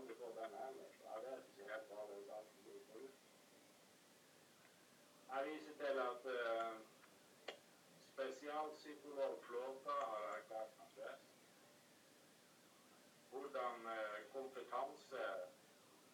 aldri fått den heller, så jeg vet ikke helt hva den saken går på. Jeg viser til at uh, spesialpsykolog Flåta har erklært meg frisk. Hvordan uh, kompetanse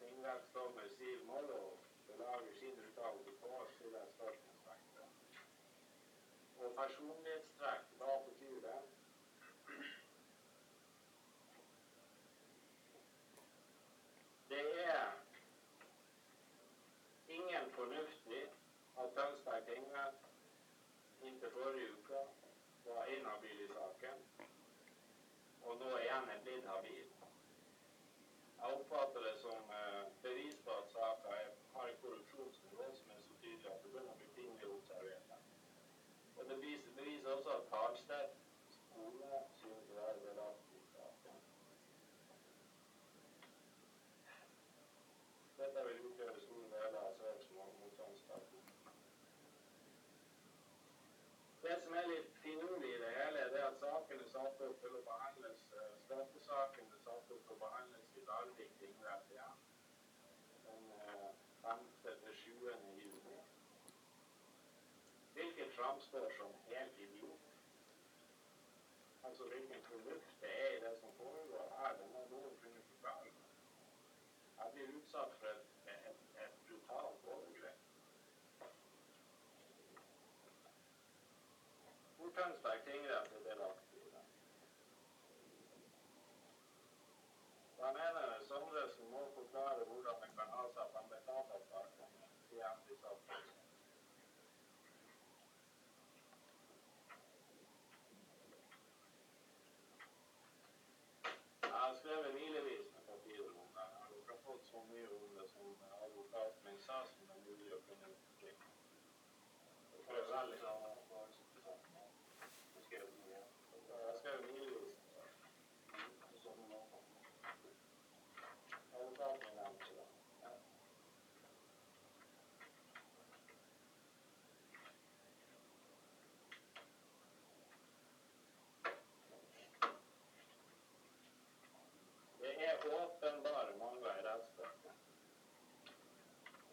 tingrettsdommer Siv Mollo belager sin uttalelse på, skiller spørsmålstegn ved. Og personlighetstrekk, hva betyr det? Det er ingen fornuftig at Tønsberg tingrett inntil forrige uke var inhabil i saken, og nå er blitt habil. Jeg oppfatter det som eh, 5.-7. juni, hvilket framstår som helt idiot. Altså hvilket produkt det er i det som foregår her, det må noen kunne forklare. Jeg blir utsatt for et, et, et brutalt overgrep. Nord-Tønsberg tingrett er delaktig i det. Jeg mener Sondresen må forklare hvordan det kan ha seg Skrevet milevis med papirer om det. Jeg har fått så mye om det som advokaten min sa som det er mulig å kunne uttrykke. Det er veldig Jeg skrev milevis. Advokaten min nevnte det. Ja. Det er åpenbare mangler i rettssaken.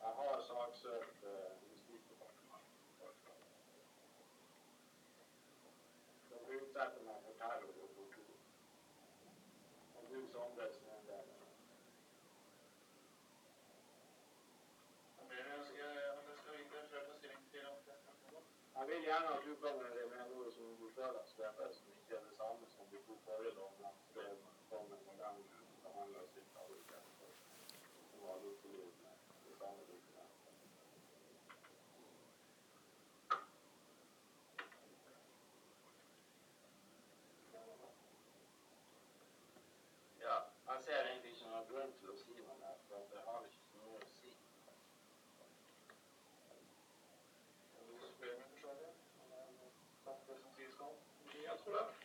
Jeg har saksøkt eh, Justisdepartementet. De utsetter meg for terror og tortur. Og du Sondresen er en del av det. Jeg vil gjerne at du kommer med noe som du selv har skrevet, som ikke er det samme som de to forrige lovene trois.